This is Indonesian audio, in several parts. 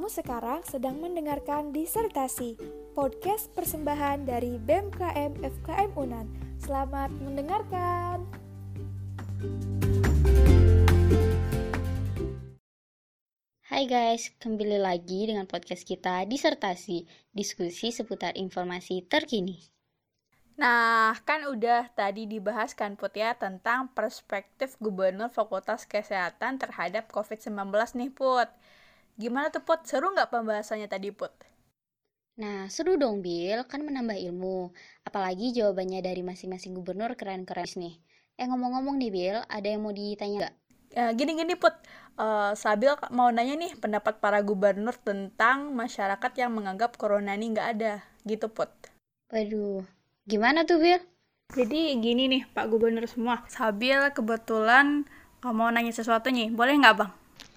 Kamu sekarang sedang mendengarkan Disertasi, podcast persembahan dari BMKM FKM UNAN. Selamat mendengarkan. Hai guys, kembali lagi dengan podcast kita Disertasi, diskusi seputar informasi terkini. Nah, kan udah tadi dibahas kan Put ya tentang perspektif Gubernur Fakultas Kesehatan terhadap COVID-19 nih Put. Gimana tuh Put? Seru nggak pembahasannya tadi Put? Nah, seru dong Bill, kan menambah ilmu. Apalagi jawabannya dari masing-masing gubernur keren-keren nih. Eh ngomong-ngomong nih Bill, ada yang mau ditanya nggak? Ya, gini-gini Put, uh, Sabil mau nanya nih pendapat para gubernur tentang masyarakat yang menganggap corona ini nggak ada, gitu Put. Waduh, Gimana tuh, Bil? Jadi gini nih, Pak Gubernur semua. Sabil kebetulan mau nanya sesuatu nih. Boleh nggak, Bang?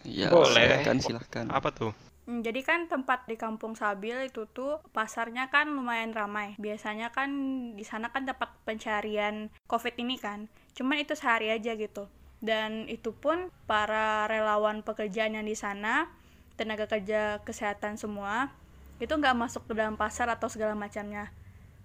Ya, Boleh. silakan, silakan. Apa tuh? Hmm, Jadi kan tempat di Kampung Sabil itu tuh pasarnya kan lumayan ramai. Biasanya kan di sana kan tempat pencarian COVID ini kan. Cuman itu sehari aja gitu. Dan itu pun para relawan pekerjaan yang di sana, tenaga kerja kesehatan semua, itu nggak masuk ke dalam pasar atau segala macamnya.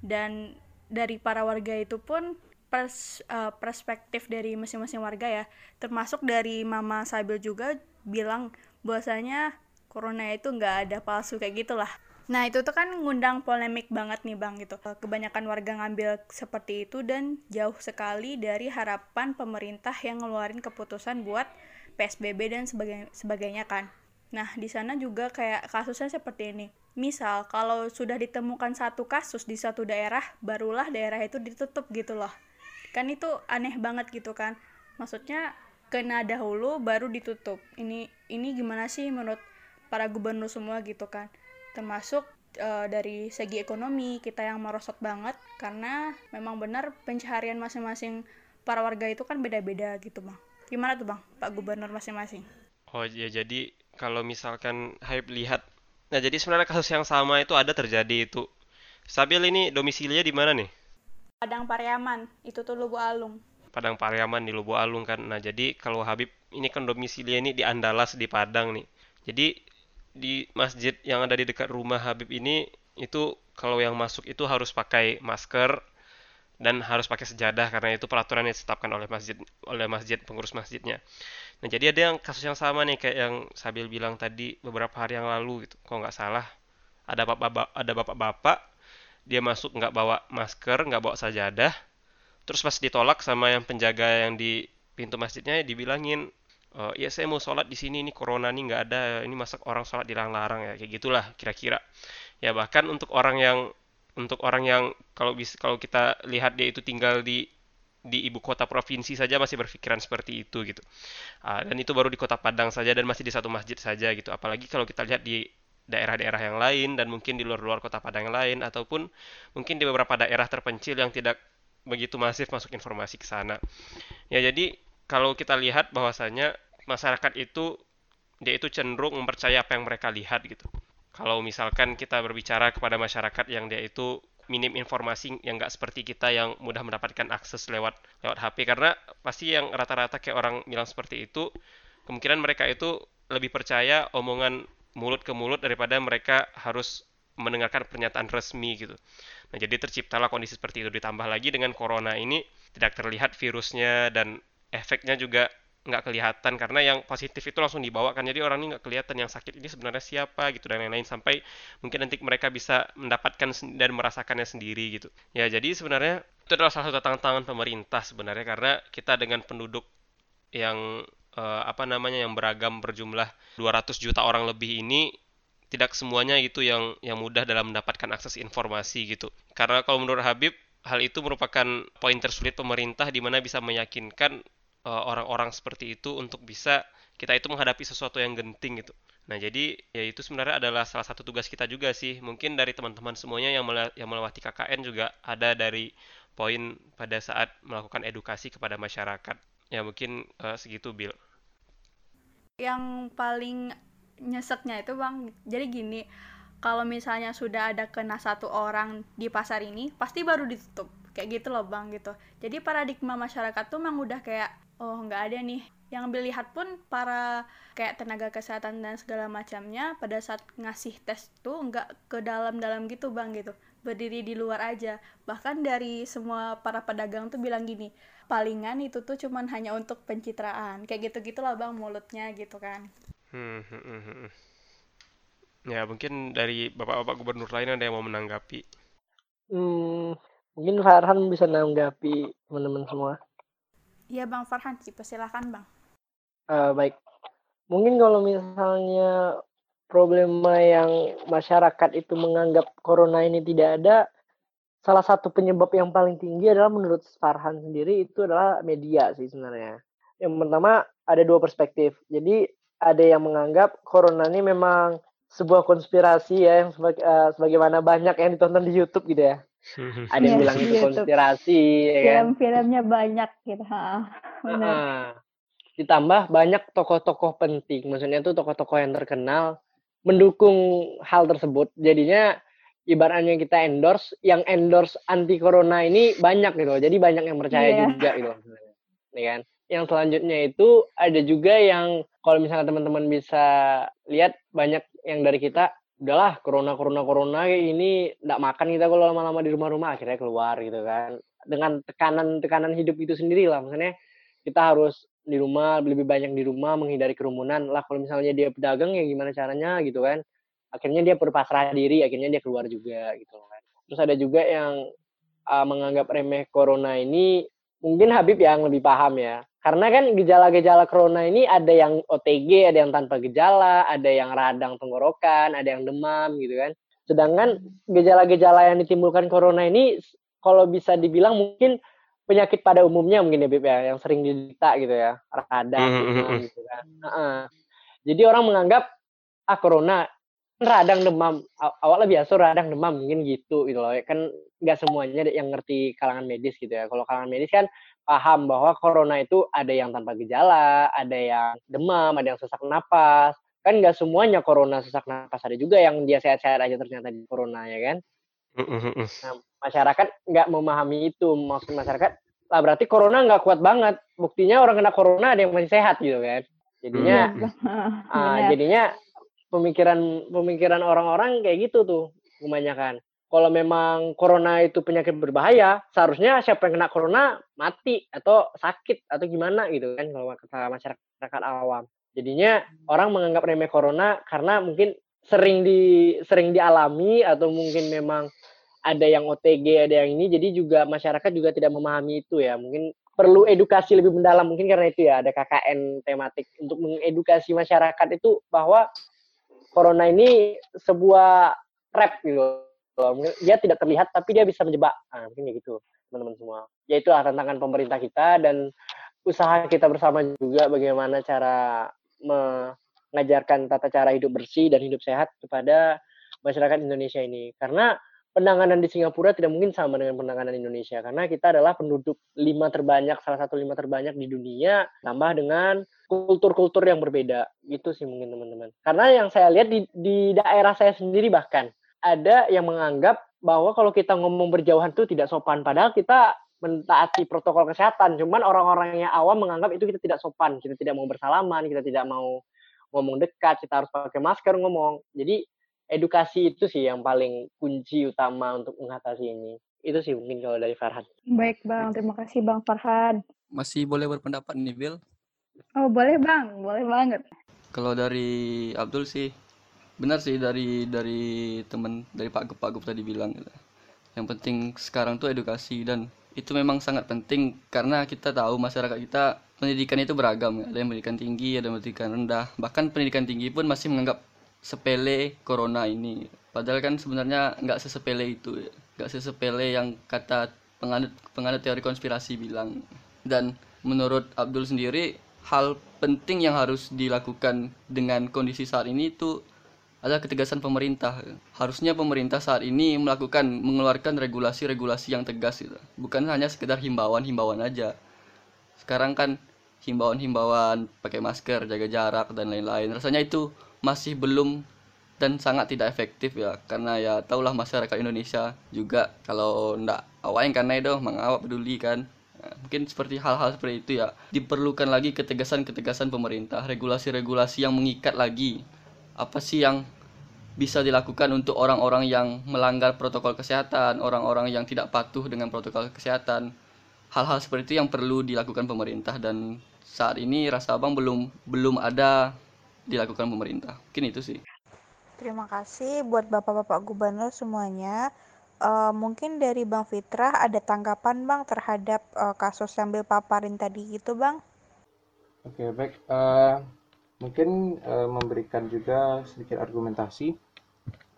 Dan dari para warga itu pun pers, uh, perspektif dari masing-masing warga ya, termasuk dari Mama Sabil juga bilang bahwasanya corona itu nggak ada palsu kayak gitulah. Nah itu tuh kan ngundang polemik banget nih bang gitu. Kebanyakan warga ngambil seperti itu dan jauh sekali dari harapan pemerintah yang ngeluarin keputusan buat PSBB dan sebagai sebagainya kan. Nah di sana juga kayak kasusnya seperti ini. Misal kalau sudah ditemukan satu kasus di satu daerah, barulah daerah itu ditutup gitu loh. Kan itu aneh banget gitu kan. Maksudnya kena dahulu baru ditutup. Ini ini gimana sih menurut para gubernur semua gitu kan. Termasuk e, dari segi ekonomi kita yang merosot banget karena memang benar pencaharian masing-masing para warga itu kan beda-beda gitu bang. Gimana tuh bang, Pak Gubernur masing-masing? Oh ya jadi kalau misalkan Hype lihat Nah, jadi sebenarnya kasus yang sama itu ada terjadi itu. Sabil ini domisilinya di mana nih? Padang Pariaman, itu tuh Lubu Alung. Padang Pariaman di Lubu Alung kan. Nah, jadi kalau Habib ini kan domisilinya ini di Andalas di Padang nih. Jadi di masjid yang ada di dekat rumah Habib ini itu kalau yang masuk itu harus pakai masker dan harus pakai sejadah karena itu peraturan yang ditetapkan oleh masjid oleh masjid pengurus masjidnya. Nah, jadi ada yang kasus yang sama nih kayak yang Sabil bilang tadi beberapa hari yang lalu gitu. Kok nggak salah, ada bapak ada bapak-bapak dia masuk nggak bawa masker, nggak bawa sajadah. Terus pas ditolak sama yang penjaga yang di pintu masjidnya dibilangin, e, ya saya mau sholat di sini ini corona nih nggak ada, ini masak orang sholat dilarang-larang ya kayak gitulah kira-kira. Ya bahkan untuk orang yang untuk orang yang kalau bisa kalau kita lihat dia itu tinggal di di ibu kota provinsi saja masih berpikiran seperti itu gitu. Uh, dan itu baru di kota Padang saja dan masih di satu masjid saja gitu. Apalagi kalau kita lihat di daerah-daerah yang lain dan mungkin di luar-luar kota Padang yang lain ataupun mungkin di beberapa daerah terpencil yang tidak begitu masif masuk informasi ke sana. Ya jadi kalau kita lihat bahwasanya masyarakat itu dia itu cenderung mempercayai apa yang mereka lihat gitu. Kalau misalkan kita berbicara kepada masyarakat yang dia itu minim informasi yang nggak seperti kita yang mudah mendapatkan akses lewat lewat HP karena pasti yang rata-rata kayak orang bilang seperti itu kemungkinan mereka itu lebih percaya omongan mulut ke mulut daripada mereka harus mendengarkan pernyataan resmi gitu. Nah, jadi terciptalah kondisi seperti itu. Ditambah lagi dengan corona ini tidak terlihat virusnya dan efeknya juga nggak kelihatan karena yang positif itu langsung dibawa kan. Jadi orang ini nggak kelihatan yang sakit ini sebenarnya siapa gitu dan lain-lain sampai mungkin nanti mereka bisa mendapatkan dan merasakannya sendiri gitu. Ya jadi sebenarnya itu adalah salah satu tantangan pemerintah sebenarnya karena kita dengan penduduk yang uh, apa namanya yang beragam berjumlah 200 juta orang lebih ini tidak semuanya itu yang yang mudah dalam mendapatkan akses informasi gitu karena kalau menurut Habib hal itu merupakan poin tersulit pemerintah di mana bisa meyakinkan Eh, orang-orang seperti itu untuk bisa kita itu menghadapi sesuatu yang genting gitu. Nah, jadi ya itu sebenarnya adalah salah satu tugas kita juga sih. Mungkin dari teman-teman semuanya yang yang melewati KKN juga ada dari poin pada saat melakukan edukasi kepada masyarakat. Ya mungkin uh, segitu Bill. Yang paling nyeseknya itu Bang, jadi gini, kalau misalnya sudah ada kena satu orang di pasar ini, pasti baru ditutup. Kayak gitu loh bang gitu. Jadi paradigma masyarakat tuh emang udah kayak oh nggak ada nih. Yang dilihat pun para kayak tenaga kesehatan dan segala macamnya pada saat ngasih tes tuh nggak ke dalam-dalam gitu bang gitu. Berdiri di luar aja. Bahkan dari semua para pedagang tuh bilang gini palingan itu tuh cuman hanya untuk pencitraan. Kayak gitu gitulah bang mulutnya gitu kan Hmm, hmm, hmm, hmm. Ya, mungkin dari bapak-bapak gubernur lain ada yang mau menanggapi. Hmm, mungkin Farhan bisa menanggapi teman-teman semua. Iya bang Farhan sih persilahkan bang Uh, baik, mungkin kalau misalnya problema yang masyarakat itu menganggap corona ini tidak ada, salah satu penyebab yang paling tinggi adalah menurut Farhan sendiri itu adalah media sih sebenarnya. Yang pertama ada dua perspektif. Jadi ada yang menganggap corona ini memang sebuah konspirasi ya yang sebaga, uh, sebagaimana banyak yang ditonton di YouTube gitu ya. Ada yang Iya, bilang itu konspirasi ya kan. Film-filmnya banyak gitu. Ha, benar. Heeh. Ditambah banyak tokoh-tokoh penting, maksudnya tuh tokoh-tokoh yang terkenal mendukung hal tersebut. Jadinya ibaratnya kita endorse, yang endorse anti corona ini banyak gitu. Jadi banyak yang percaya Iya. juga gitu. sebenarnya. Ya kan? Yang selanjutnya itu ada juga yang kalau misalnya teman-teman bisa lihat banyak yang dari kita udahlah corona corona corona ini nggak makan kita kalau lama-lama di rumah-rumah akhirnya keluar gitu kan. Dengan tekanan tekanan hidup itu sendiri lah maksudnya kita harus di rumah lebih banyak di rumah menghindari kerumunan. Lah kalau misalnya dia pedagang ya gimana caranya gitu kan. Akhirnya dia berpasrah diri akhirnya dia keluar juga gitu kan. Terus ada juga yang uh, menganggap remeh corona ini mungkin Habib yang lebih paham ya. Karena kan gejala-gejala corona ini ada yang OTG ada yang tanpa gejala ada yang radang tenggorokan ada yang demam gitu kan. Sedangkan gejala-gejala yang ditimbulkan corona ini kalau bisa dibilang mungkin penyakit pada umumnya mungkin ya Bib ya yang sering diderita gitu ya radang mhm, demam mhm. gitu kan. Jadi orang menganggap ah corona radang demam Aw- awalnya biasa radang demam mungkin gitu gitu loh kan nggak semuanya yang ngerti kalangan medis gitu ya kalau kalangan medis kan paham bahwa corona itu ada yang tanpa gejala ada yang demam ada yang sesak napas kan nggak semuanya corona sesak napas ada juga yang dia sehat-sehat aja ternyata di corona ya kan. Nah, masyarakat nggak memahami itu. Maksud masyarakat, lah berarti corona nggak kuat banget. Buktinya orang kena corona ada yang masih sehat gitu kan. Jadinya, benar. jadinya pemikiran pemikiran orang-orang kayak gitu tuh kebanyakan. Kalau memang corona itu penyakit berbahaya, seharusnya siapa yang kena corona mati atau sakit atau gimana gitu kan kalau kata masyarakat awam. Jadinya orang menganggap remeh corona karena mungkin sering di sering dialami atau mungkin memang ada yang OTG, ada yang ini, jadi juga masyarakat juga tidak memahami itu ya. Mungkin perlu edukasi lebih mendalam, mungkin karena itu ya ada KKN tematik untuk mengedukasi masyarakat itu bahwa corona ini sebuah trap gitu. Dia tidak terlihat tapi dia bisa menjebak. Nah, mungkin gitu teman-teman semua. Ya itulah tantangan pemerintah kita dan usaha kita bersama juga bagaimana cara mengajarkan tata cara hidup bersih dan hidup sehat kepada masyarakat Indonesia ini. Karena penanganan di Singapura tidak mungkin sama dengan penanganan Indonesia karena kita adalah penduduk lima terbanyak salah satu lima terbanyak di dunia tambah dengan kultur-kultur yang berbeda. Gitu sih mungkin teman-teman. Karena yang saya lihat di, di daerah saya sendiri bahkan ada yang menganggap bahwa kalau kita ngomong berjauhan itu tidak sopan padahal kita mentaati protokol kesehatan. Cuman orang-orang yang awam menganggap itu kita tidak sopan. Kita tidak mau bersalaman kita tidak mau ngomong dekat kita harus pakai masker ngomong. Jadi edukasi itu sih yang paling kunci utama untuk mengatasi ini. Itu sih mungkin kalau dari Farhan. Baik Bang, terima kasih Bang Farhan. Masih boleh berpendapat nih, Bill? Oh boleh Bang, boleh banget. Kalau dari Abdul sih, benar sih dari dari teman dari Pak Gup Pak Gup tadi bilang gitu. Yang penting sekarang tuh edukasi dan itu memang sangat penting karena kita tahu masyarakat kita pendidikan itu beragam ya. Ada yang pendidikan tinggi, ada yang pendidikan rendah. Bahkan pendidikan tinggi pun masih menganggap sepele corona ini. Padahal kan sebenarnya nggak sesepele itu, nggak sesepele yang kata penganut penganut teori konspirasi bilang. Dan menurut Abdul sendiri, hal penting yang harus dilakukan dengan kondisi saat ini itu adalah ketegasan pemerintah. Harusnya pemerintah saat ini melakukan mengeluarkan regulasi-regulasi yang tegas gitu. Bukan hanya sekedar himbauan-himbauan aja. Sekarang kan himbauan-himbauan pakai masker, jaga jarak dan lain-lain. Rasanya itu masih belum dan sangat tidak efektif ya. Karena ya tahulah masyarakat Indonesia juga kalau ndak awak yang karena itu mengawak peduli kan. Nah, mungkin seperti hal-hal seperti itu ya. Diperlukan lagi ketegasan-ketegasan pemerintah regulasi-regulasi yang mengikat lagi. Apa sih yang bisa dilakukan untuk orang-orang yang melanggar protokol kesehatan orang-orang yang tidak patuh dengan protokol kesehatan? Hal-hal seperti itu yang perlu dilakukan pemerintah dan saat ini rasa abang belum belum ada dilakukan pemerintah mungkin itu sih Terima kasih buat Bapak-Bapak Gubernur semuanya. Uh, mungkin dari Bang Fitrah ada tanggapan Bang terhadap uh, kasus sambil paparin tadi gitu Bang? Oke baik, uh, mungkin uh, memberikan juga sedikit argumentasi.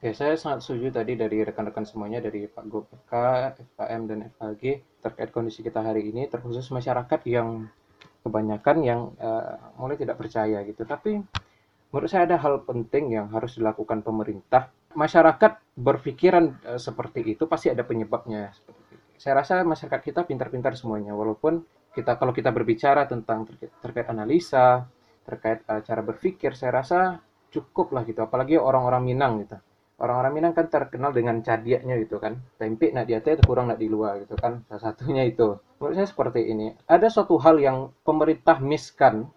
Ya saya sangat setuju tadi dari rekan-rekan semuanya dari Pak GoPK, FKM dan FKG terkait kondisi kita hari ini, terkhusus masyarakat yang kebanyakan yang uh, mulai tidak percaya gitu. Tapi menurut saya ada hal penting yang harus dilakukan pemerintah. Masyarakat berpikiran uh, seperti itu pasti ada penyebabnya. Saya rasa masyarakat kita pintar-pintar semuanya, walaupun kita kalau kita berbicara tentang terkait, terkait analisa, terkait uh, cara berpikir, saya rasa cukup lah gitu. Apalagi orang-orang Minang gitu. Orang-orang Minang kan terkenal dengan cadiaknya gitu kan. Tempe nak di atas kurang nak di luar gitu kan. Salah satunya itu. Menurut saya seperti ini. Ada suatu hal yang pemerintah miskan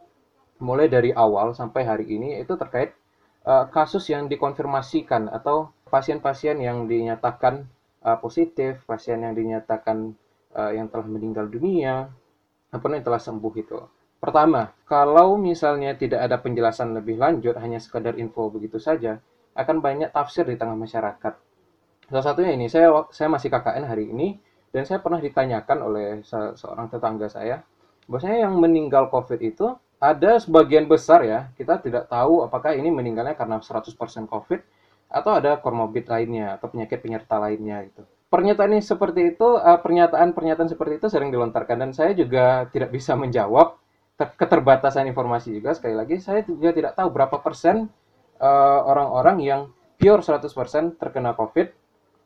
mulai dari awal sampai hari ini itu terkait uh, kasus yang dikonfirmasikan atau pasien-pasien yang dinyatakan uh, positif, pasien yang dinyatakan uh, yang telah meninggal dunia, apa yang telah sembuh itu. Pertama, kalau misalnya tidak ada penjelasan lebih lanjut, hanya sekadar info begitu saja, akan banyak tafsir di tengah masyarakat. Salah satunya ini, saya saya masih KKN hari ini, dan saya pernah ditanyakan oleh se seorang tetangga saya, bahwasanya yang meninggal COVID itu ada sebagian besar ya, kita tidak tahu apakah ini meninggalnya karena 100% COVID atau ada komorbid lainnya atau penyakit penyerta lainnya gitu. Pernyataan ini seperti itu, eh, pernyataan-pernyataan seperti itu sering dilontarkan dan saya juga tidak bisa menjawab keterbatasan informasi juga sekali lagi saya juga tidak tahu berapa persen eh, orang-orang yang pure 100% terkena COVID,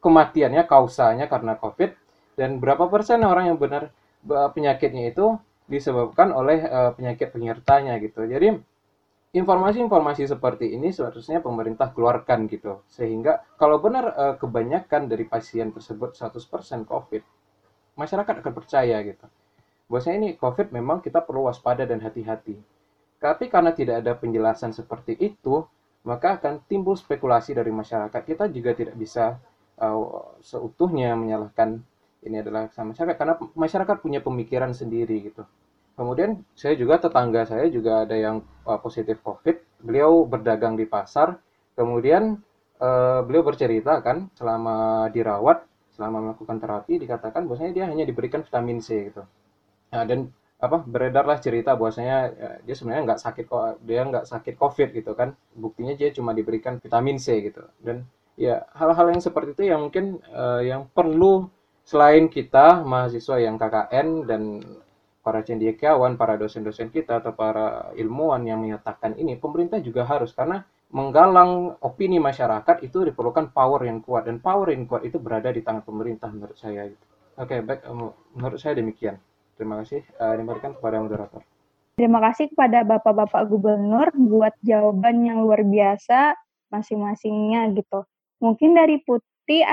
kematiannya kausanya karena COVID dan berapa persen orang yang benar eh, penyakitnya itu disebabkan oleh uh, penyakit penyertanya gitu. Jadi informasi-informasi seperti ini seharusnya pemerintah keluarkan gitu. Sehingga kalau benar uh, kebanyakan dari pasien tersebut 100% COVID, masyarakat akan percaya gitu. Bahwasanya ini COVID memang kita perlu waspada dan hati-hati. Tapi karena tidak ada penjelasan seperti itu, maka akan timbul spekulasi dari masyarakat. Kita juga tidak bisa uh, seutuhnya menyalahkan ini adalah sama masyarakat karena masyarakat punya pemikiran sendiri gitu. Kemudian saya juga tetangga saya juga ada yang uh, positif COVID. Beliau berdagang di pasar. Kemudian uh, beliau bercerita kan selama dirawat, selama melakukan terapi dikatakan bahwasanya dia hanya diberikan vitamin C gitu. Nah, dan apa beredarlah cerita bahwasanya ya, dia sebenarnya nggak sakit kok dia nggak sakit covid gitu kan buktinya dia cuma diberikan vitamin C gitu dan ya hal-hal yang seperti itu yang mungkin uh, yang perlu selain kita mahasiswa yang KKN dan para cendekiawan, para dosen-dosen kita atau para ilmuwan yang menyatakan ini, pemerintah juga harus karena menggalang opini masyarakat itu diperlukan power yang kuat dan power yang kuat itu berada di tangan pemerintah menurut saya. Oke, baik menurut saya demikian. Terima kasih. Uh, diberikan kepada moderator. Terima kasih kepada Bapak-Bapak Gubernur buat jawaban yang luar biasa masing-masingnya gitu. Mungkin dari Putih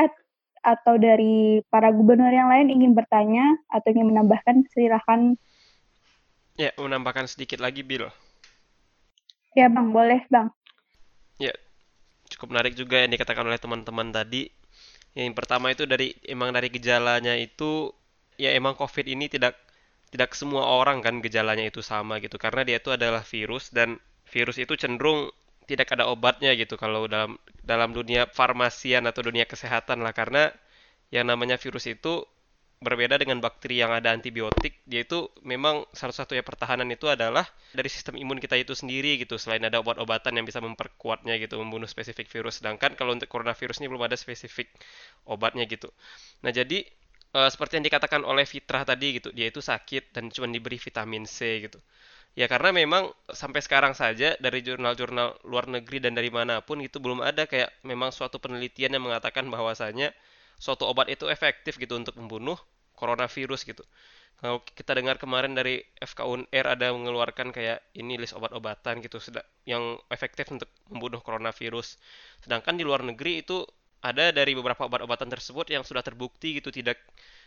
atau dari para gubernur yang lain ingin bertanya atau ingin menambahkan, silahkan. Ya, menambahkan sedikit lagi, Bill. Ya, Bang. Boleh, Bang. Ya, cukup menarik juga yang dikatakan oleh teman-teman tadi. Yang pertama itu dari emang dari gejalanya itu ya emang COVID ini tidak tidak semua orang kan gejalanya itu sama gitu karena dia itu adalah virus dan virus itu cenderung tidak ada obatnya gitu kalau dalam dalam dunia farmasian atau dunia kesehatan lah. Karena yang namanya virus itu berbeda dengan bakteri yang ada antibiotik. Dia itu memang salah satu ya pertahanan itu adalah dari sistem imun kita itu sendiri gitu selain ada obat-obatan yang bisa memperkuatnya gitu membunuh spesifik virus. Sedangkan kalau untuk coronavirus ini belum ada spesifik obatnya gitu. Nah jadi e, seperti yang dikatakan oleh Fitrah tadi gitu dia itu sakit dan cuma diberi vitamin C gitu Ya karena memang sampai sekarang saja dari jurnal-jurnal luar negeri dan dari mana pun itu belum ada kayak memang suatu penelitian yang mengatakan bahwasanya suatu obat itu efektif gitu untuk membunuh coronavirus gitu. Kalau kita dengar kemarin dari FKUNR ada mengeluarkan kayak ini list obat-obatan gitu yang efektif untuk membunuh coronavirus. Sedangkan di luar negeri itu ada dari beberapa obat-obatan tersebut yang sudah terbukti gitu tidak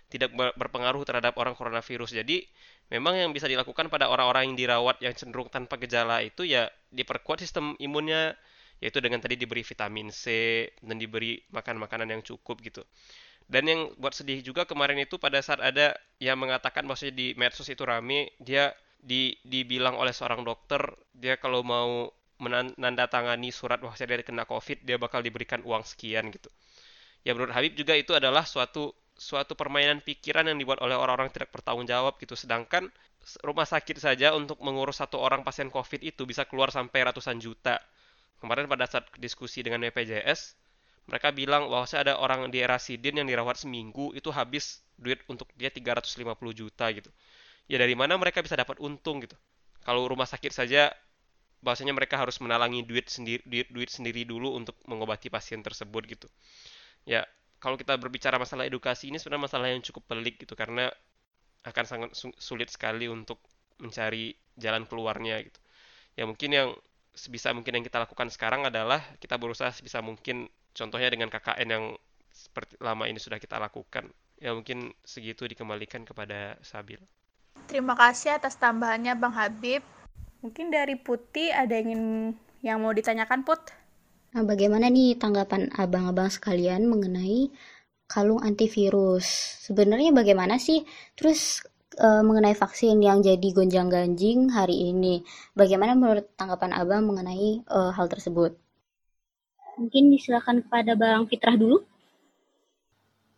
tidak berpengaruh terhadap orang coronavirus. Jadi memang yang bisa dilakukan pada orang-orang yang dirawat yang cenderung tanpa gejala itu ya diperkuat sistem imunnya yaitu dengan tadi diberi vitamin C dan diberi makan makanan yang cukup gitu. Dan yang buat sedih juga kemarin itu pada saat ada yang mengatakan bahwasanya di medsos itu rame, dia di, dibilang oleh seorang dokter, dia kalau mau menandatangani surat bahwa dia kena COVID, dia bakal diberikan uang sekian gitu. Ya menurut Habib juga itu adalah suatu suatu permainan pikiran yang dibuat oleh orang-orang tidak bertanggung jawab gitu. Sedangkan rumah sakit saja untuk mengurus satu orang pasien COVID itu bisa keluar sampai ratusan juta. Kemarin pada saat diskusi dengan BPJS, mereka bilang bahwa saya ada orang di era Sidin yang dirawat seminggu itu habis duit untuk dia 350 juta gitu. Ya dari mana mereka bisa dapat untung gitu? Kalau rumah sakit saja bahwasanya mereka harus menalangi duit sendiri duit, duit sendiri dulu untuk mengobati pasien tersebut gitu. Ya, kalau kita berbicara masalah edukasi ini sebenarnya masalah yang cukup pelik gitu karena akan sangat sulit sekali untuk mencari jalan keluarnya gitu. Ya mungkin yang sebisa mungkin yang kita lakukan sekarang adalah kita berusaha sebisa mungkin Contohnya dengan KKN yang seperti lama ini sudah kita lakukan. Ya mungkin segitu dikembalikan kepada Sabil. Terima kasih atas tambahannya Bang Habib. Mungkin dari Putih ada ingin yang mau ditanyakan Put? Nah, bagaimana nih tanggapan abang-abang sekalian mengenai kalung antivirus? Sebenarnya bagaimana sih? Terus e, mengenai vaksin yang jadi gonjang-ganjing hari ini, bagaimana menurut tanggapan abang mengenai e, hal tersebut? Mungkin disilakan kepada Bang Fitrah dulu.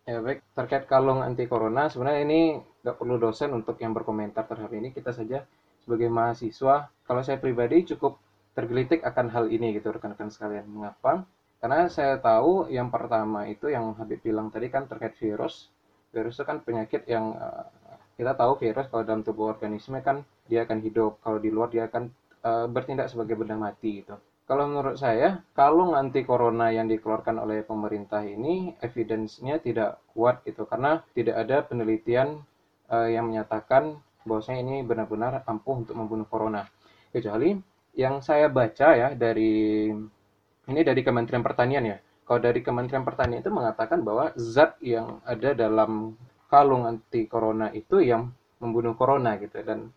Ya baik, terkait kalung anti corona, sebenarnya ini nggak perlu dosen untuk yang berkomentar terhadap ini. Kita saja sebagai mahasiswa, kalau saya pribadi cukup tergelitik akan hal ini gitu rekan-rekan sekalian. Mengapa? Karena saya tahu yang pertama itu yang Habib bilang tadi kan terkait virus. Virus itu kan penyakit yang uh, kita tahu virus kalau dalam tubuh organisme kan dia akan hidup, kalau di luar dia akan uh, bertindak sebagai benda mati gitu. Kalau menurut saya, kalung anti corona yang dikeluarkan oleh pemerintah ini evidence-nya tidak kuat gitu karena tidak ada penelitian uh, yang menyatakan bahwasanya ini benar-benar ampuh untuk membunuh corona. Kecuali yang saya baca ya dari ini dari Kementerian Pertanian ya. Kalau dari Kementerian Pertanian itu mengatakan bahwa zat yang ada dalam kalung anti corona itu yang membunuh corona gitu dan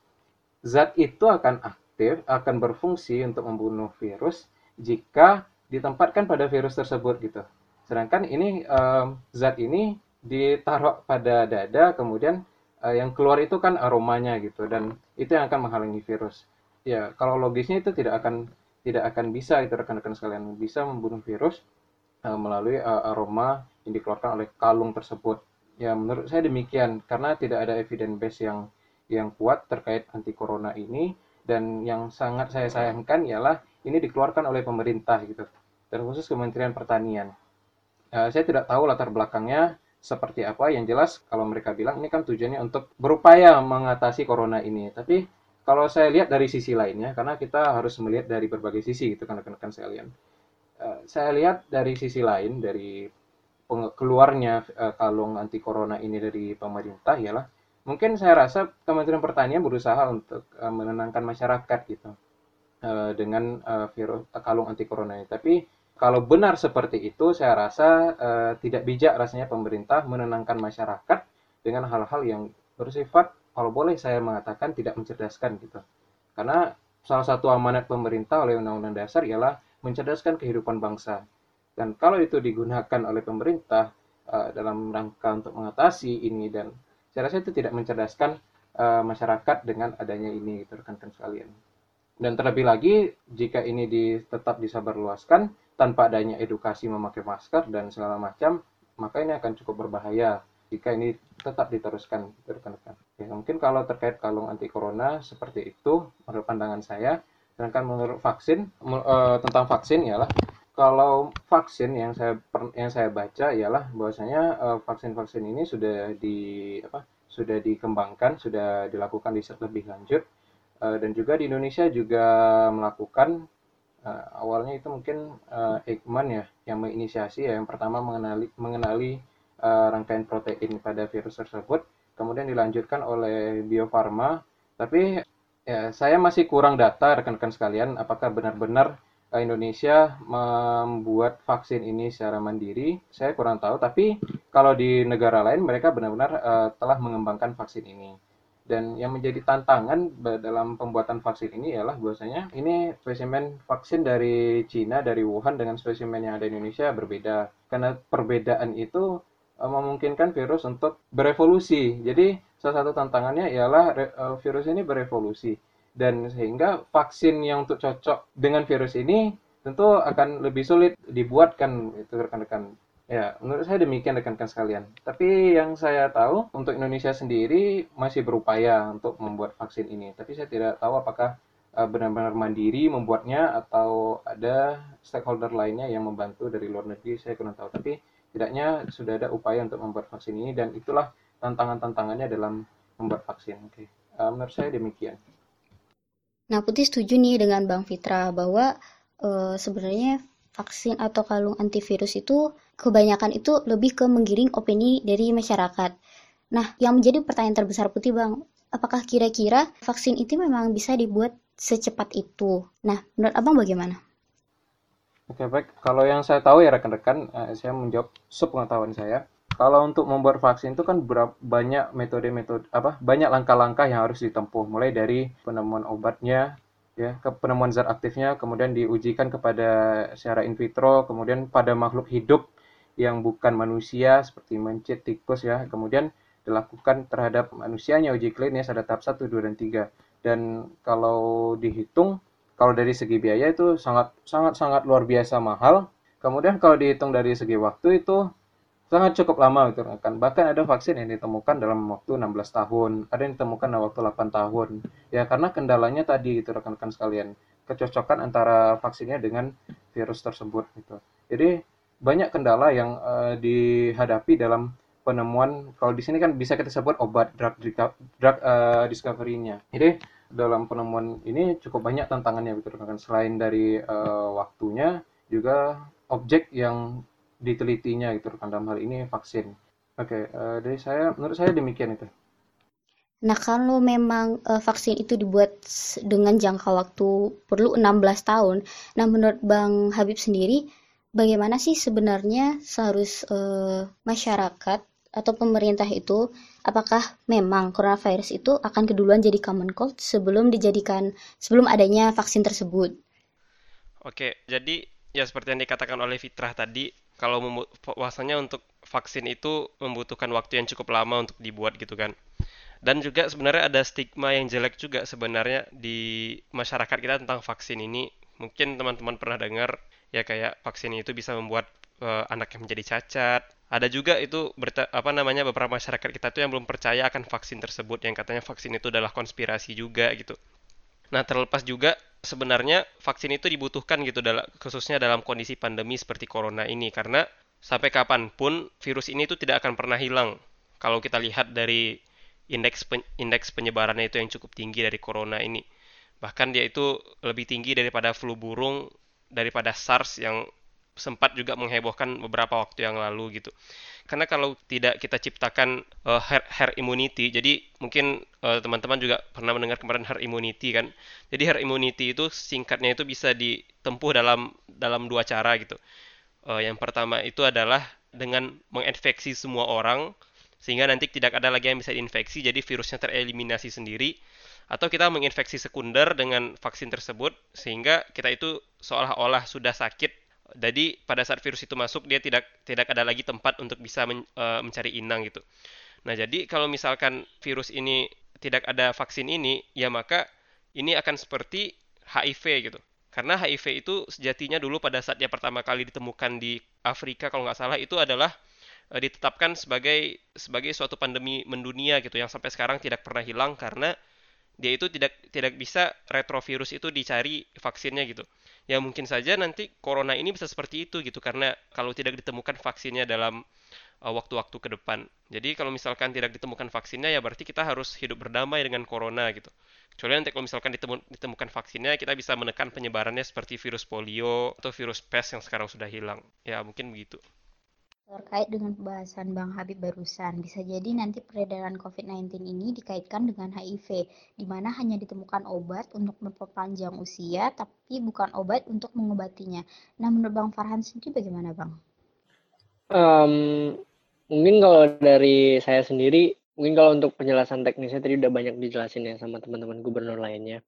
zat itu akan aktif akan berfungsi untuk membunuh virus jika ditempatkan pada virus tersebut gitu. Sedangkan ini um, zat ini ditaruh pada dada kemudian uh, yang keluar itu kan aromanya gitu dan itu yang akan menghalangi virus. Ya, kalau logisnya itu tidak akan tidak akan bisa itu rekan-rekan sekalian. Bisa membunuh virus uh, melalui uh, aroma yang dikeluarkan oleh kalung tersebut. Ya, menurut saya demikian karena tidak ada evidence base yang yang kuat terkait anti corona ini. Dan yang sangat saya sayangkan ialah ini dikeluarkan oleh pemerintah gitu terkhusus Kementerian Pertanian. Uh, saya tidak tahu latar belakangnya seperti apa. Yang jelas kalau mereka bilang ini kan tujuannya untuk berupaya mengatasi corona ini. Tapi kalau saya lihat dari sisi lainnya karena kita harus melihat dari berbagai sisi gitu kan rekan-rekan sekalian uh, saya lihat dari sisi lain dari keluarnya uh, kalung anti corona ini dari pemerintah ialah mungkin saya rasa Kementerian Pertanian berusaha untuk uh, menenangkan masyarakat gitu dengan virus kalung anti corona ini. Tapi kalau benar seperti itu, saya rasa tidak bijak rasanya pemerintah menenangkan masyarakat dengan hal-hal yang bersifat kalau boleh saya mengatakan tidak mencerdaskan gitu. Karena salah satu amanat pemerintah oleh Undang-Undang Dasar ialah mencerdaskan kehidupan bangsa. Dan kalau itu digunakan oleh pemerintah uh, dalam rangka untuk mengatasi ini dan saya rasa itu tidak mencerdaskan uh, masyarakat dengan adanya ini gitu rekan-rekan sekalian dan terlebih lagi jika ini di, tetap disabarluaskan tanpa adanya edukasi memakai masker dan segala macam maka ini akan cukup berbahaya jika ini tetap diteruskan rekan-rekan ya, mungkin kalau terkait kalung anti corona seperti itu menurut pandangan saya. Sedangkan menurut vaksin uh, tentang vaksin ialah kalau vaksin yang saya yang saya baca ialah bahwasanya uh, vaksin-vaksin ini sudah di apa sudah dikembangkan, sudah dilakukan riset lebih lanjut. Uh, dan juga di Indonesia juga melakukan awalnya itu mungkin Eijkman ya yang menginisiasi ya. Yang pertama mengenali mengenali uh, rangkaian protein pada virus tersebut kemudian dilanjutkan oleh Bio Farma. Tapi ya saya masih kurang data rekan-rekan sekalian apakah benar-benar Indonesia membuat vaksin ini secara mandiri, saya kurang tahu. Tapi kalau di negara lain mereka benar-benar uh, telah mengembangkan vaksin ini. Dan yang menjadi tantangan dalam pembuatan vaksin ini ialah bahwasanya ini spesimen vaksin dari Cina, dari Wuhan dengan spesimen yang ada di Indonesia berbeda. Karena perbedaan itu memungkinkan virus untuk berevolusi. Jadi salah satu tantangannya ialah uh, virus ini berevolusi. Dan sehingga vaksin yang untuk cocok dengan virus ini tentu akan lebih sulit dibuatkan itu rekan-rekan. Ya menurut saya demikian rekan-rekan sekalian. Tapi yang saya tahu untuk Indonesia sendiri masih berupaya untuk membuat vaksin ini. Tapi saya tidak tahu apakah uh, benar-benar mandiri membuatnya atau ada stakeholder lainnya yang membantu dari luar negeri saya kurang tahu. Tapi tidaknya sudah ada upaya untuk membuat vaksin ini dan itulah tantangan-tantangannya dalam membuat vaksin oke okay. uh, menurut saya demikian Nah, Putih setuju nih dengan Bang Fitra bahwa e, sebenarnya vaksin atau kalung antivirus itu kebanyakan itu lebih ke menggiring opini dari masyarakat. Nah, yang menjadi pertanyaan terbesar Putih Bang, apakah kira-kira vaksin itu memang bisa dibuat secepat itu? Nah, menurut Abang bagaimana? Oke, baik. Kalau yang saya tahu ya rekan-rekan, eh, saya menjawab sepengetahuan saya. Kalau untuk membuat vaksin itu kan banyak metode-metode apa banyak langkah-langkah yang harus ditempuh. Mulai dari penemuan obatnya ya ke penemuan zat aktifnya kemudian diujikan kepada secara in vitro kemudian pada makhluk hidup yang bukan manusia seperti mencit tikus ya. Kemudian dilakukan terhadap manusianya uji klinis ada tahap 1, 2 dan 3 dan kalau dihitung kalau dari segi biaya itu sangat sangat sangat luar biasa mahal kemudian kalau dihitung dari segi waktu itu sangat cukup lama gitu kan. Bahkan ada vaksin yang ditemukan dalam waktu 16 tahun, ada yang ditemukan dalam waktu 8 tahun. Ya karena kendalanya tadi itu rekan-rekan sekalian, kecocokan antara vaksinnya dengan virus tersebut gitu. Jadi banyak kendala yang uh, dihadapi dalam penemuan kalau di sini kan bisa kita sebut obat drug drug uh, discovery-nya. Jadi dalam penemuan ini cukup banyak tantangannya gitu rekan selain dari uh, waktunya juga objek yang ditelitinya gitu kan dalam hal ini vaksin. Oke, uh, dari saya menurut saya demikian itu. Nah, kalau memang uh, vaksin itu dibuat dengan jangka waktu perlu 16 tahun, nah menurut Bang Habib sendiri, bagaimana sih sebenarnya seharus uh, masyarakat atau pemerintah itu, apakah memang coronavirus itu akan keduluan jadi common cold sebelum dijadikan, sebelum adanya vaksin tersebut? Oke, jadi ya seperti yang dikatakan oleh Fitrah tadi, kalau bahwasanya untuk vaksin itu membutuhkan waktu yang cukup lama untuk dibuat gitu kan. Dan juga sebenarnya ada stigma yang jelek juga sebenarnya di masyarakat kita tentang vaksin ini. Mungkin teman-teman pernah dengar ya kayak vaksin itu bisa membuat uh, anak yang menjadi cacat. Ada juga itu berta, apa namanya beberapa masyarakat kita tuh yang belum percaya akan vaksin tersebut yang katanya vaksin itu adalah konspirasi juga gitu. Nah, terlepas juga sebenarnya vaksin itu dibutuhkan gitu dalam khususnya dalam kondisi pandemi seperti corona ini karena sampai kapan pun virus ini itu tidak akan pernah hilang. Kalau kita lihat dari indeks pen, indeks penyebarannya itu yang cukup tinggi dari corona ini. Bahkan dia itu lebih tinggi daripada flu burung, daripada SARS yang sempat juga menghebohkan beberapa waktu yang lalu gitu. Karena kalau tidak kita ciptakan uh, herd, herd immunity, jadi mungkin eh, teman-teman juga pernah mendengar kemarin herd immunity kan. Jadi herd immunity itu singkatnya itu bisa ditempuh dalam dalam dua cara gitu. Uh, yang pertama itu adalah dengan menginfeksi semua orang sehingga nanti tidak ada lagi yang bisa diinfeksi jadi virusnya tereliminasi sendiri atau kita menginfeksi sekunder dengan vaksin tersebut sehingga kita itu seolah-olah sudah sakit jadi pada saat virus itu masuk dia tidak tidak ada lagi tempat untuk bisa men, uh, mencari inang gitu. Nah, jadi kalau misalkan virus ini tidak ada vaksin ini, ya maka ini akan seperti HIV gitu. Karena HIV itu sejatinya dulu pada saat dia pertama kali ditemukan di Afrika kalau nggak salah itu adalah uh, ditetapkan sebagai sebagai suatu pandemi mendunia gitu yang sampai sekarang tidak pernah hilang karena dia itu tidak tidak bisa retrovirus itu dicari vaksinnya gitu ya mungkin saja nanti corona ini bisa seperti itu gitu karena kalau tidak ditemukan vaksinnya dalam uh, waktu-waktu ke depan. Jadi kalau misalkan tidak ditemukan vaksinnya ya berarti kita harus hidup berdamai dengan corona gitu. Kecuali nanti kalau misalkan ditemu, ditemukan vaksinnya kita bisa menekan penyebarannya seperti virus polio atau virus pes yang sekarang sudah hilang. Ya mungkin begitu. Terkait dengan pembahasan Bang Habib barusan, bisa jadi nanti peredaran COVID-19 ini dikaitkan dengan HIV, di mana hanya ditemukan obat untuk memperpanjang usia, tapi bukan obat untuk mengobatinya. Nah, menurut Bang Farhan sendiri bagaimana, Bang? Um, mungkin kalau dari saya sendiri, mungkin kalau untuk penjelasan teknisnya tadi udah banyak dijelasin ya sama teman-teman gubernur lainnya.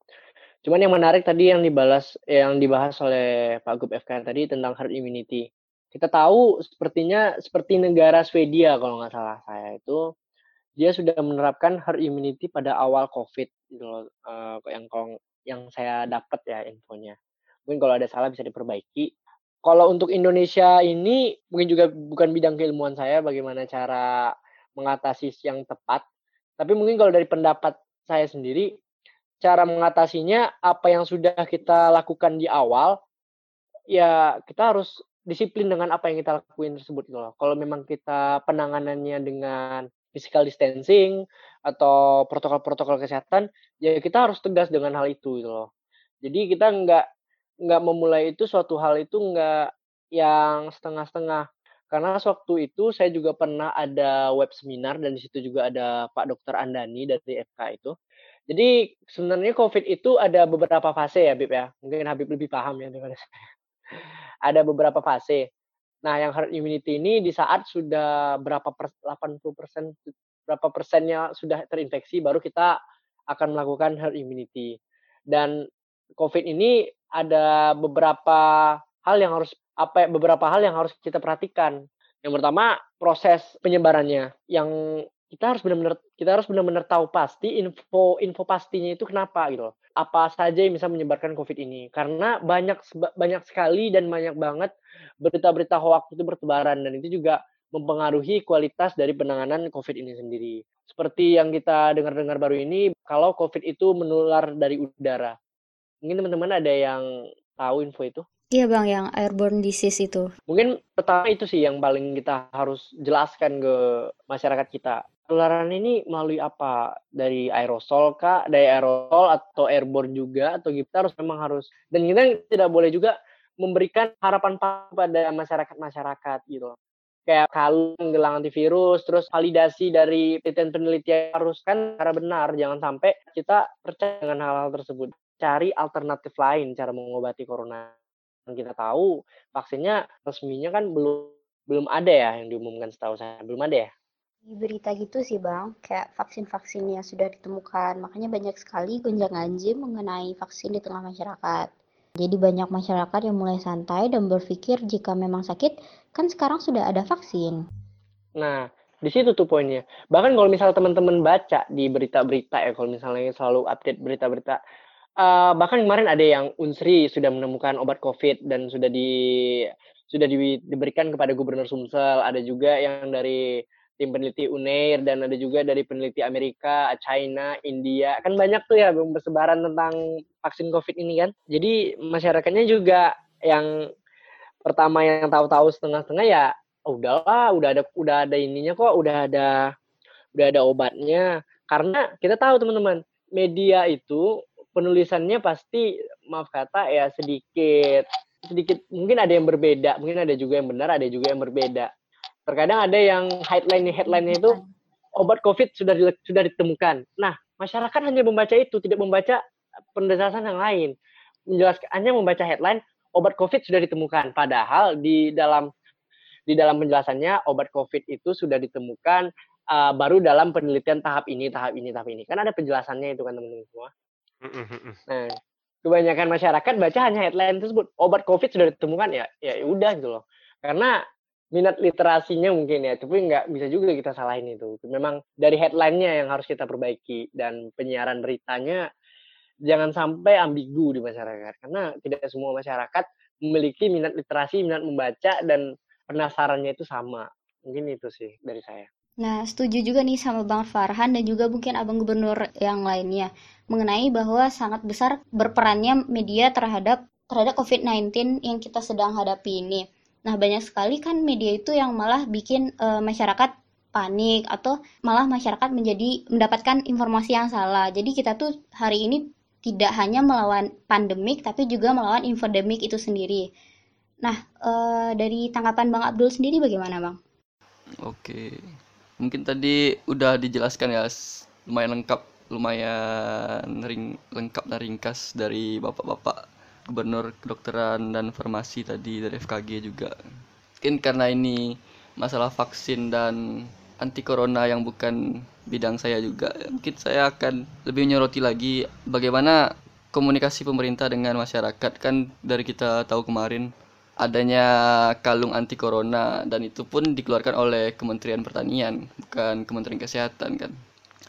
Cuman yang menarik tadi yang dibalas yang dibahas oleh Pak Gub FK tadi tentang herd immunity. Kita tahu sepertinya seperti negara Swedia kalau nggak salah saya itu dia sudah menerapkan herd immunity pada awal COVID gitu yang yang saya dapat ya infonya. Mungkin kalau ada salah bisa diperbaiki. Kalau untuk Indonesia ini mungkin juga bukan bidang keilmuan saya bagaimana cara mengatasi yang tepat. Tapi mungkin kalau dari pendapat saya sendiri, cara mengatasinya apa yang sudah kita lakukan di awal, ya kita harus disiplin dengan apa yang kita lakuin tersebut gitu loh. Kalau memang kita penanganannya dengan physical distancing atau protokol-protokol kesehatan, ya kita harus tegas dengan hal itu gitu loh. Jadi kita nggak nggak memulai itu suatu hal itu nggak yang setengah-setengah. Karena waktu itu saya juga pernah ada web seminar dan di situ juga ada Pak Dokter Andani dari FK itu. Jadi sebenarnya COVID itu ada beberapa fase ya, Bib ya. Mungkin Habib lebih paham ya daripada saya ada beberapa fase. Nah, yang herd immunity ini di saat sudah berapa per, 80 persen, berapa persennya sudah terinfeksi, baru kita akan melakukan herd immunity. Dan COVID ini ada beberapa hal yang harus apa beberapa hal yang harus kita perhatikan. Yang pertama proses penyebarannya yang kita harus benar-benar kita harus benar-benar tahu pasti info info pastinya itu kenapa gitu loh. Apa saja yang bisa menyebarkan COVID ini? Karena banyak banyak sekali dan banyak banget berita-berita hoax itu bertebaran dan itu juga mempengaruhi kualitas dari penanganan COVID ini sendiri. Seperti yang kita dengar-dengar baru ini, kalau COVID itu menular dari udara. Mungkin teman-teman ada yang tahu info itu? Iya bang, yang airborne disease itu. Mungkin pertama itu sih yang paling kita harus jelaskan ke masyarakat kita penularan ini melalui apa? Dari aerosol kah? Dari aerosol atau airborne juga? Atau kita harus memang harus dan kita tidak boleh juga memberikan harapan pada masyarakat-masyarakat gitu Kayak kalung gelang antivirus, terus validasi dari penelitian-penelitian harus kan cara benar, jangan sampai kita percaya dengan hal-hal tersebut. Cari alternatif lain cara mengobati corona. Yang kita tahu vaksinnya resminya kan belum belum ada ya yang diumumkan setahu saya belum ada ya berita gitu sih bang, kayak vaksin-vaksinnya sudah ditemukan, makanya banyak sekali gonjang-ganjing mengenai vaksin di tengah masyarakat. Jadi banyak masyarakat yang mulai santai dan berpikir jika memang sakit, kan sekarang sudah ada vaksin. Nah, di situ tuh poinnya. Bahkan kalau misalnya teman-teman baca di berita-berita ya, kalau misalnya selalu update berita-berita, uh, bahkan kemarin ada yang Unsri sudah menemukan obat COVID dan sudah di sudah di, diberikan kepada Gubernur Sumsel. Ada juga yang dari tim peneliti UNAIR dan ada juga dari peneliti Amerika, China, India. Kan banyak tuh ya bersebaran tentang vaksin COVID ini kan. Jadi masyarakatnya juga yang pertama yang tahu-tahu setengah-setengah ya udahlah, udah ada udah ada ininya kok, udah ada udah ada obatnya. Karena kita tahu teman-teman, media itu penulisannya pasti maaf kata ya sedikit sedikit mungkin ada yang berbeda, mungkin ada juga yang benar, ada juga yang berbeda Terkadang ada yang headline headline itu obat COVID sudah sudah ditemukan. Nah, masyarakat hanya membaca itu, tidak membaca penjelasan yang lain. Menjelaskan hanya membaca headline obat COVID sudah ditemukan. Padahal di dalam di dalam penjelasannya obat COVID itu sudah ditemukan uh, baru dalam penelitian tahap ini, tahap ini, tahap ini. Kan ada penjelasannya itu kan teman-teman semua. Nah, kebanyakan masyarakat baca hanya headline tersebut. Obat COVID sudah ditemukan ya, ya udah gitu loh. Karena minat literasinya mungkin ya, tapi nggak bisa juga kita salahin itu. Memang dari headline-nya yang harus kita perbaiki dan penyiaran beritanya jangan sampai ambigu di masyarakat karena tidak semua masyarakat memiliki minat literasi, minat membaca dan penasarannya itu sama. Mungkin itu sih dari saya. Nah, setuju juga nih sama Bang Farhan dan juga mungkin Abang Gubernur yang lainnya mengenai bahwa sangat besar berperannya media terhadap terhadap COVID-19 yang kita sedang hadapi ini. Nah, banyak sekali kan media itu yang malah bikin uh, masyarakat panik atau malah masyarakat menjadi mendapatkan informasi yang salah. Jadi kita tuh hari ini tidak hanya melawan pandemik tapi juga melawan infodemik itu sendiri. Nah, uh, dari tanggapan Bang Abdul sendiri bagaimana, Bang? Oke. Mungkin tadi udah dijelaskan ya lumayan lengkap, lumayan ring, lengkap dan ringkas dari Bapak-bapak Gubernur Kedokteran dan Farmasi tadi dari FKG juga. Mungkin karena ini masalah vaksin dan anti corona yang bukan bidang saya juga, mungkin saya akan lebih menyoroti lagi bagaimana komunikasi pemerintah dengan masyarakat kan dari kita tahu kemarin adanya kalung anti corona dan itu pun dikeluarkan oleh Kementerian Pertanian bukan Kementerian Kesehatan kan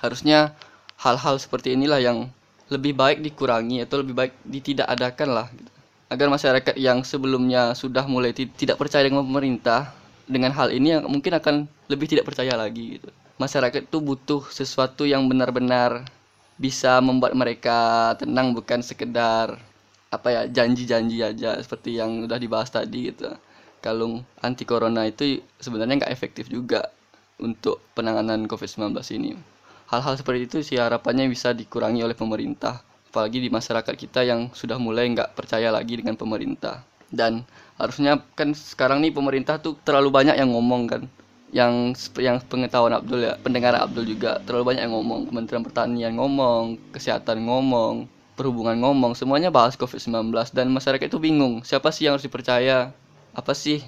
harusnya hal-hal seperti inilah yang lebih baik dikurangi atau lebih baik tidak adakan lah gitu. agar masyarakat yang sebelumnya sudah mulai tidak percaya dengan pemerintah dengan hal ini yang mungkin akan lebih tidak percaya lagi gitu. Masyarakat itu butuh sesuatu yang benar-benar bisa membuat mereka tenang bukan sekedar apa ya janji-janji aja seperti yang udah dibahas tadi gitu. Kalung anti corona itu sebenarnya nggak efektif juga untuk penanganan COVID-19 ini hal-hal seperti itu sih harapannya bisa dikurangi oleh pemerintah apalagi di masyarakat kita yang sudah mulai nggak percaya lagi dengan pemerintah. Dan harusnya kan sekarang nih pemerintah tuh terlalu banyak yang ngomong kan. Yang yang pengetahuan Abdul ya pendengar Abdul juga terlalu banyak yang ngomong. Kementerian Pertanian ngomong kesehatan ngomong perhubungan ngomong semuanya bahas COVID-19 dan masyarakat itu bingung siapa sih yang harus dipercaya? Apa sih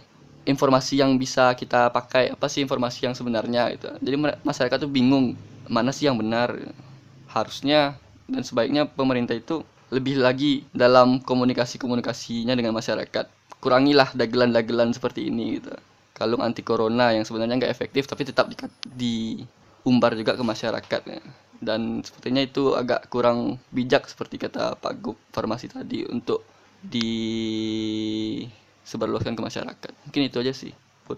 informasi yang bisa kita pakai? Apa sih informasi yang sebenarnya itu jadi masyarakat tuh bingung mana sih yang benar harusnya dan sebaiknya pemerintah itu lebih lagi dalam komunikasi komunikasinya dengan masyarakat kurangilah dagelan-dagelan seperti ini gitu kalung anti corona yang sebenarnya nggak efektif tapi tetap di, diumbar juga ke masyarakat ya dan sepertinya itu agak kurang bijak seperti kata Pak Gub Farmasi tadi untuk disebarluaskan ke masyarakat. Mungkin itu aja sih. Put.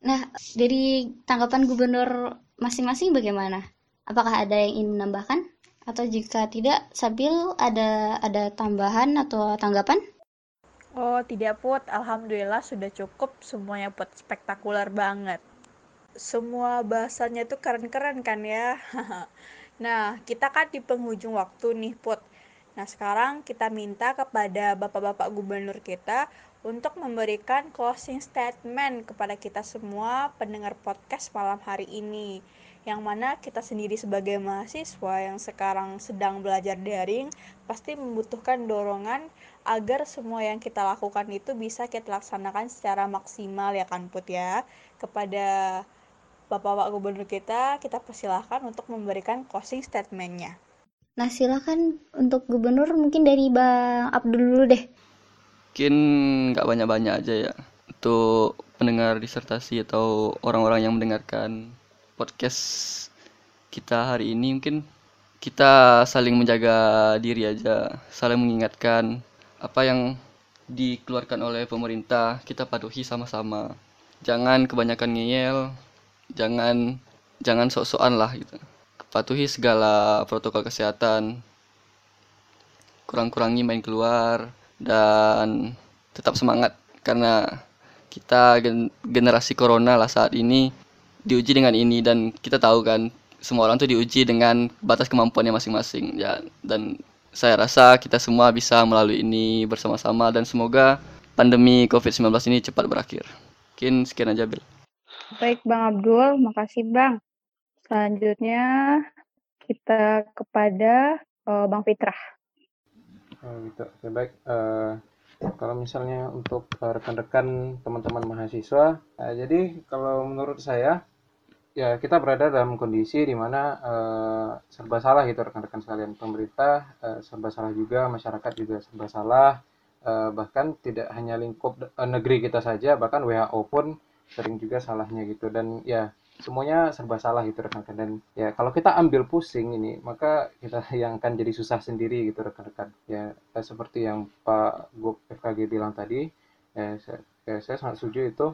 Nah, dari tanggapan gubernur masing-masing bagaimana? Apakah ada yang ingin menambahkan? Atau jika tidak, Sabil ada ada tambahan atau tanggapan? Oh, tidak Put. Alhamdulillah sudah cukup. Semuanya Put spektakuler banget semua bahasanya tuh keren-keren kan ya. nah, kita kan di penghujung waktu nih, Put. Nah, sekarang kita minta kepada Bapak-bapak gubernur kita untuk memberikan closing statement kepada kita semua pendengar podcast malam hari ini. Yang mana kita sendiri sebagai mahasiswa yang sekarang sedang belajar daring pasti membutuhkan dorongan agar semua yang kita lakukan itu bisa kita laksanakan secara maksimal ya kan Put ya kepada Bapak-Bapak Gubernur kita, kita persilahkan untuk memberikan closing statementnya. Nah, silakan untuk Gubernur mungkin dari Bang Abdul dulu deh. Mungkin nggak banyak-banyak aja ya. Untuk pendengar disertasi atau orang-orang yang mendengarkan podcast kita hari ini mungkin kita saling menjaga diri aja, saling mengingatkan apa yang dikeluarkan oleh pemerintah kita patuhi sama-sama. Jangan kebanyakan ngeyel, jangan jangan sok-sokan lah gitu patuhi segala protokol kesehatan kurang-kurangi main keluar dan tetap semangat karena kita gen generasi corona lah saat ini diuji dengan ini dan kita tahu kan semua orang tuh diuji dengan batas kemampuannya masing-masing ya dan saya rasa kita semua bisa melalui ini bersama-sama dan semoga pandemi COVID-19 ini cepat berakhir. Mungkin sekian aja, Bill. Baik Bang Abdul, makasih Bang. Selanjutnya kita kepada uh, Bang Fitrah. Oh gitu, oke baik. Uh, kalau misalnya untuk rekan-rekan teman-teman mahasiswa, uh, jadi kalau menurut saya ya kita berada dalam kondisi di mana uh, serba salah gitu rekan-rekan sekalian. Pemerintah uh, serba salah juga masyarakat juga serba salah uh, bahkan tidak hanya lingkup negeri kita saja bahkan WHO pun sering juga salahnya gitu. Dan ya semuanya serba salah gitu rekan-rekan. Dan ya kalau kita ambil pusing ini maka kita yang akan jadi susah sendiri gitu rekan-rekan. Ya seperti yang Pak Gop FKG bilang tadi ya saya, ya, saya sangat setuju itu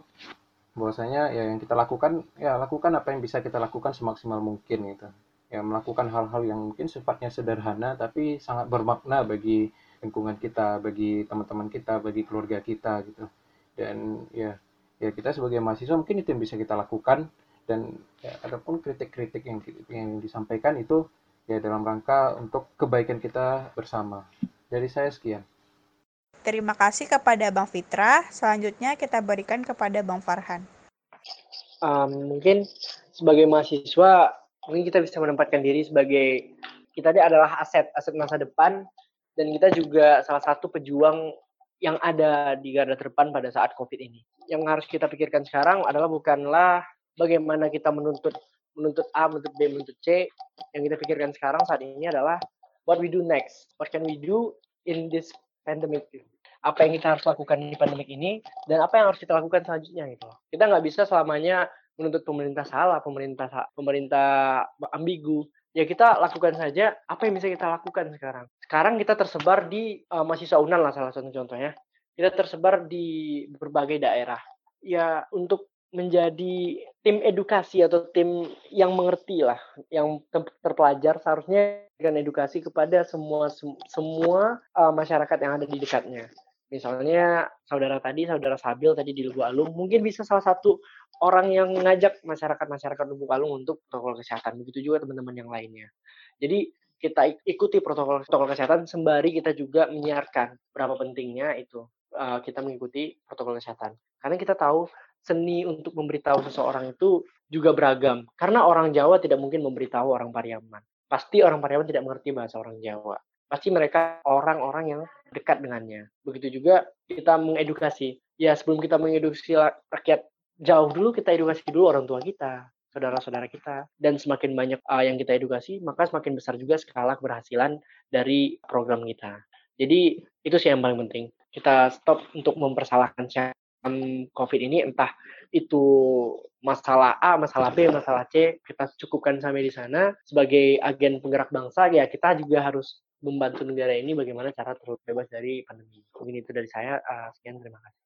bahwasanya ya yang kita lakukan ya lakukan apa yang bisa kita lakukan semaksimal mungkin gitu. Ya melakukan hal-hal yang mungkin sifatnya sederhana tapi sangat bermakna bagi lingkungan kita bagi teman-teman kita bagi keluarga kita gitu. Dan ya ya kita sebagai mahasiswa mungkin itu yang bisa kita lakukan dan ya, adapun kritik-kritik yang yang disampaikan itu ya dalam rangka untuk kebaikan kita bersama. Dari saya sekian. Terima kasih kepada Bang Fitra. Selanjutnya kita berikan kepada Bang Farhan. um, mungkin sebagai mahasiswa mungkin kita bisa menempatkan diri sebagai kita ini adalah aset aset masa depan dan kita juga salah satu pejuang yang ada di garda terdepan pada saat COVID ini. Yang harus kita pikirkan sekarang adalah bukanlah bagaimana kita menuntut menuntut A, menuntut B, menuntut C. Yang kita pikirkan sekarang saat ini adalah what we do next. What can we do in this pandemic? Apa yang kita harus lakukan di pandemik ini dan apa yang harus kita lakukan selanjutnya gitu. Kita nggak bisa selamanya menuntut pemerintah salah, pemerintah pemerintah ambigu ya kita lakukan saja apa yang bisa kita lakukan sekarang. Sekarang kita tersebar di uh, mahasiswa Unan lah salah satu contohnya. Kita tersebar di berbagai daerah. Ya untuk menjadi tim edukasi atau tim yang mengerti lah, yang terpelajar seharusnya dengan edukasi kepada semua semua uh, masyarakat yang ada di dekatnya. Misalnya saudara tadi, saudara Sabil tadi di Lubuk Alung, mungkin bisa salah satu orang yang ngajak masyarakat-masyarakat Lubuk Alung untuk protokol kesehatan. Begitu juga teman-teman yang lainnya. Jadi kita ikuti protokol protokol kesehatan sembari kita juga menyiarkan berapa pentingnya itu uh, kita mengikuti protokol kesehatan. Karena kita tahu seni untuk memberitahu seseorang itu juga beragam. Karena orang Jawa tidak mungkin memberitahu orang Pariaman. Pasti orang Pariaman tidak mengerti bahasa orang Jawa pasti mereka orang-orang yang dekat dengannya. Begitu juga kita mengedukasi. Ya sebelum kita mengedukasi rakyat jauh dulu kita edukasi dulu orang tua kita, saudara-saudara kita. Dan semakin banyak uh, yang kita edukasi, maka semakin besar juga skala keberhasilan dari program kita. Jadi itu sih yang paling penting. Kita stop untuk mempersalahkan COVID ini entah itu masalah A, masalah B, masalah C, kita cukupkan sampai di sana. Sebagai agen penggerak bangsa, ya kita juga harus membantu negara ini bagaimana cara terbebas dari pandemi. Mungkin itu dari saya. Uh, sekian, terima kasih.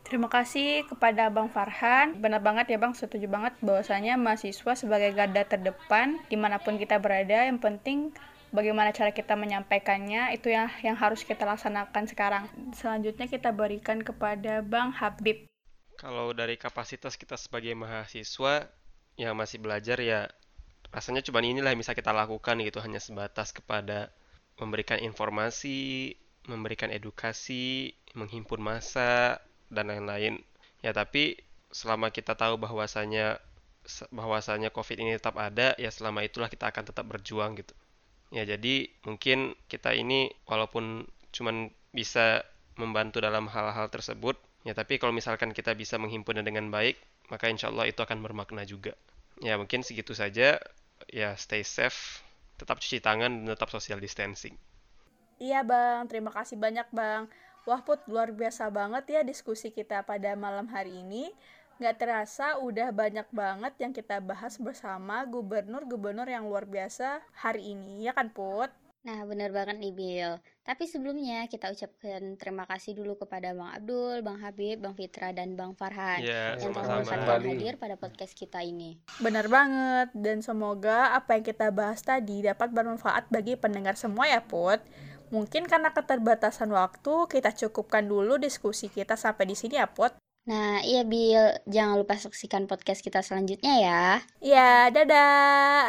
Terima kasih kepada Bang Farhan. Benar banget ya Bang, setuju banget bahwasanya mahasiswa sebagai garda terdepan di mana pun kita berada, yang penting bagaimana cara kita menyampaikannya itu ya yang harus kita laksanakan sekarang. Selanjutnya kita berikan kepada Bang Habib. Kalau dari kapasitas kita sebagai mahasiswa yang masih belajar ya rasanya cuma inilah yang bisa kita lakukan gitu hanya sebatas kepada memberikan informasi, memberikan edukasi, menghimpun massa dan lain-lain. Ya tapi selama kita tahu bahwasanya bahwasanya COVID ini tetap ada, ya selama itulah kita akan tetap berjuang gitu. Ya jadi mungkin kita ini walaupun cuman bisa membantu dalam hal-hal tersebut, ya tapi kalau misalkan kita bisa menghimpunnya dengan baik, maka insya Allah itu akan bermakna juga. Ya mungkin segitu saja. Ya stay safe, tetap cuci tangan dan tetap social distancing. Iya bang, terima kasih banyak bang. Wah Put, luar biasa banget ya diskusi kita pada malam hari ini. Gak terasa udah banyak banget yang kita bahas bersama gubernur-gubernur yang luar biasa hari ini, ya kan Put? Nah, bener banget nih Bill. Tapi sebelumnya kita ucapkan terima kasih dulu kepada Bang Abdul, Bang Habib, Bang Fitra, dan Bang Farhan yeah, yang telah menyempatkan hadir pada podcast kita ini. Benar banget, dan semoga apa yang kita bahas tadi dapat bermanfaat bagi pendengar semua ya Put. Mungkin karena keterbatasan waktu, kita cukupkan dulu diskusi kita sampai di sini ya Put. Nah, iya Bill, jangan lupa saksikan podcast kita selanjutnya ya. Iya, dadah.